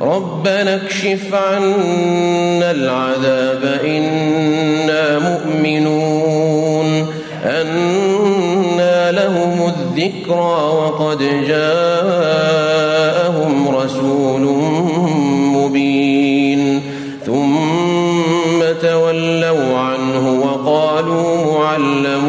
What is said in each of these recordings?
ربنا اكشف عنا العذاب إنا مؤمنون. أنا لهم الذكرى وقد جاءهم رسول مبين. ثم تولوا عنه وقالوا معلم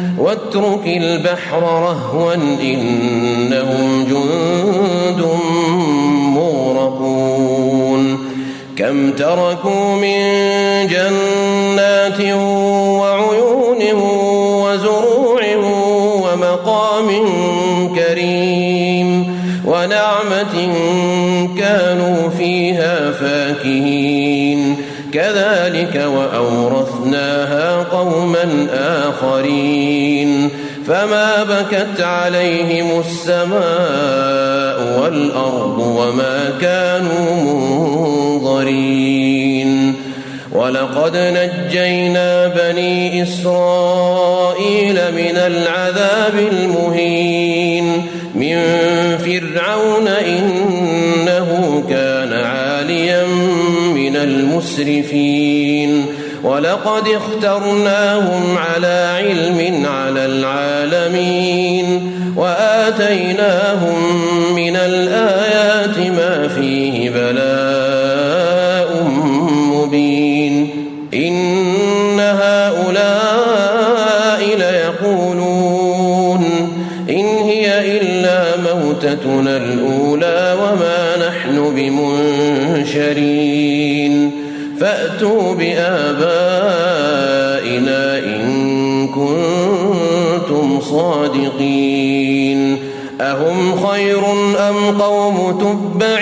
واترك البحر رهوا إنهم جند مغرقون. كم تركوا من جنات وعيون وزروع ومقام كريم ونعمة كانوا فيها فاكهين. كذلك وأورثناها قوما آخرين فما بكت عليهم السماء والأرض وما كانوا منظرين ولقد نجينا بني إسرائيل من العذاب المهين من فرعون إنه المسرفين. ولقد اخترناهم على علم على العالمين. وآتيناهم من الآيات ما فيه بلاء مبين. إن هؤلاء ليقولون إن هي إلا موتتنا الأولى وما نحن بمنشرين. فأتوا بآبائنا إن كنتم صادقين. أهم خير أم قوم تبع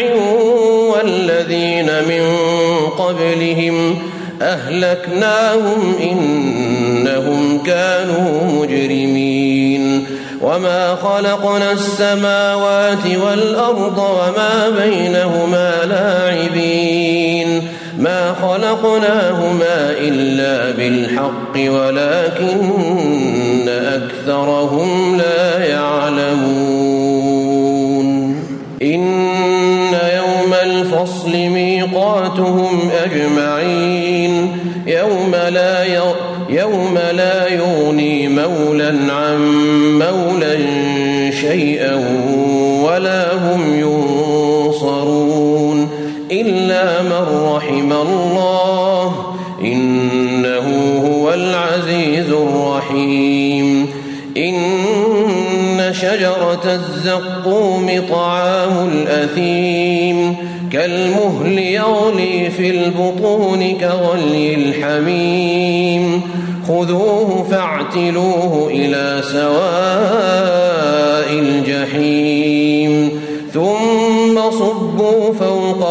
والذين من قبلهم أهلكناهم إنهم كانوا مجرمين. وما خلقنا السماوات والأرض وما بينهما لاعبين. ما خلقناهما إلا بالحق ولكن أكثرهم لا يعلمون. إن يوم الفصل ميقاتهم أجمعين. يوم لا يوم لا يغني مولا عن مولا شيئا ولا هم ينصرون من رحم الله. إنه هو العزيز الرحيم. إن شجرة الزقوم طعام الأثيم. كالمهل يغلي في البطون كغلي الحميم. خذوه فاعتلوه إلى سواء الجحيم.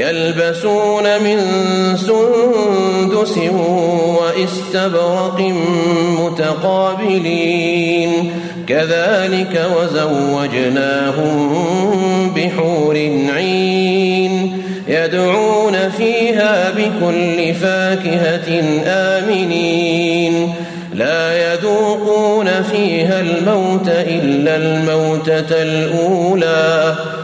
يلبسون من سندس وإستبرق متقابلين. كذلك وزوجناهم بحور عين يدعون فيها بكل فاكهة آمنين. لا يذوقون فيها الموت إلا الموتة الأولى.